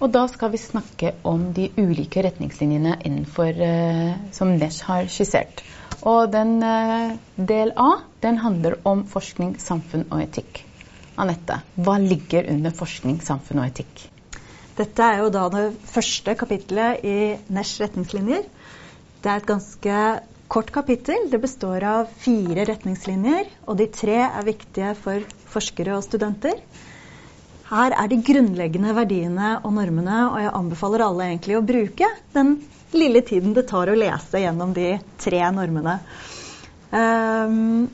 Og da skal vi snakke om de ulike retningslinjene innenfor, eh, som Nesh har skissert. Og den eh, del A den handler om forskning, samfunn og etikk. Anette, hva ligger under forskning, samfunn og etikk? Dette er jo da det første kapitlet i Nesh retningslinjer. Det er et ganske kort kapittel. Det består av fire retningslinjer, og de tre er viktige for forskere og studenter. Her er de grunnleggende verdiene og normene, og jeg anbefaler alle egentlig å bruke den lille tiden det tar å lese gjennom de tre normene. Um,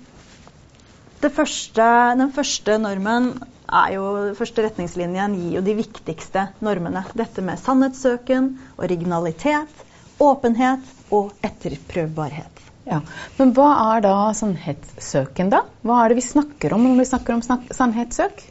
første, den første normen er jo, første retningslinjen gir jo de viktigste normene. Dette med sannhetssøken, originalitet, åpenhet og etterprøvbarhet. Ja, Men hva er da sannhetssøken, da? Hva er det vi snakker om når vi snakker om sannhetssøk?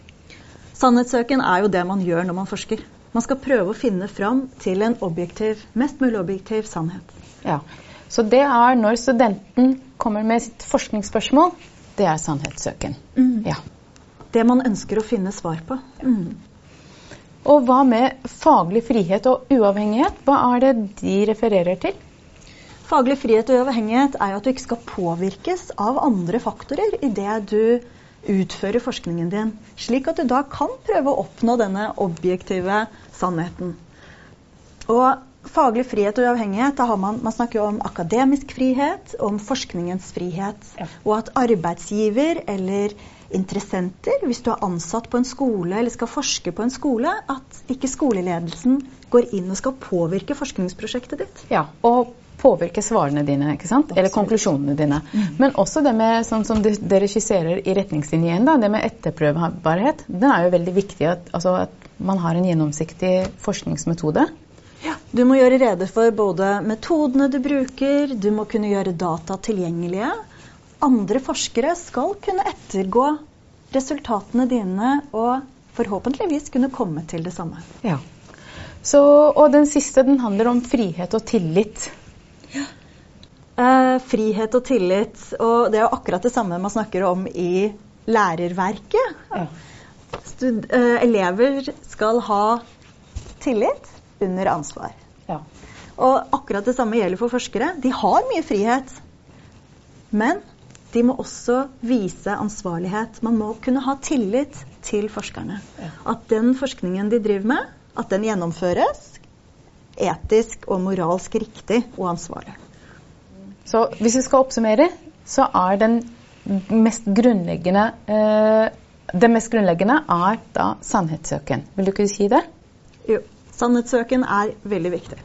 Sannhetssøken er jo det man gjør når man forsker. Man skal prøve å finne fram til en objektiv, mest mulig objektiv sannhet. Ja, Så det er når studenten kommer med sitt forskningsspørsmål, det er sannhetssøken. Mm. Ja. Det man ønsker å finne svar på. Mm. Og hva med faglig frihet og uavhengighet? Hva er det de refererer til? Faglig frihet og uavhengighet er jo at du ikke skal påvirkes av andre faktorer i det du utføre forskningen din, slik at du da kan prøve å oppnå denne objektive sannheten. Og faglig frihet og uavhengighet, da har man, man snakker jo om akademisk frihet, om forskningens frihet. Ja. Og at arbeidsgiver eller interessenter, hvis du er ansatt på en skole eller skal forske på en skole, at ikke skoleledelsen går inn og skal påvirke forskningsprosjektet ditt. Ja, og påvirke svarene dine, ikke sant? eller konklusjonene dine. Mm. Men også det med, sånn som dere skisserer i retningslinjen, da, det med etterprøvbarhet, den er jo veldig viktig at, altså, at man har en gjennomsiktig forskningsmetode. Ja, Du må gjøre rede for både metodene du bruker, du må kunne gjøre data tilgjengelige. Andre forskere skal kunne ettergå resultatene dine og forhåpentligvis kunne komme til det samme. Ja. Så, og den siste den handler om frihet og tillit. Eh, frihet og tillit. Og det er jo akkurat det samme man snakker om i lærerverket. Ja. Stud eh, elever skal ha tillit under ansvar. Ja. Og akkurat det samme gjelder for forskere. De har mye frihet. Men de må også vise ansvarlighet. Man må kunne ha tillit til forskerne. Ja. At den forskningen de driver med, at den gjennomføres etisk og moralsk riktig og ansvarlig. Så hvis vi skal oppsummere, så er den mest grunnleggende eh, Det mest grunnleggende er da sannhetssøken. Vil du ikke si det? Jo. Sannhetssøken er veldig viktig.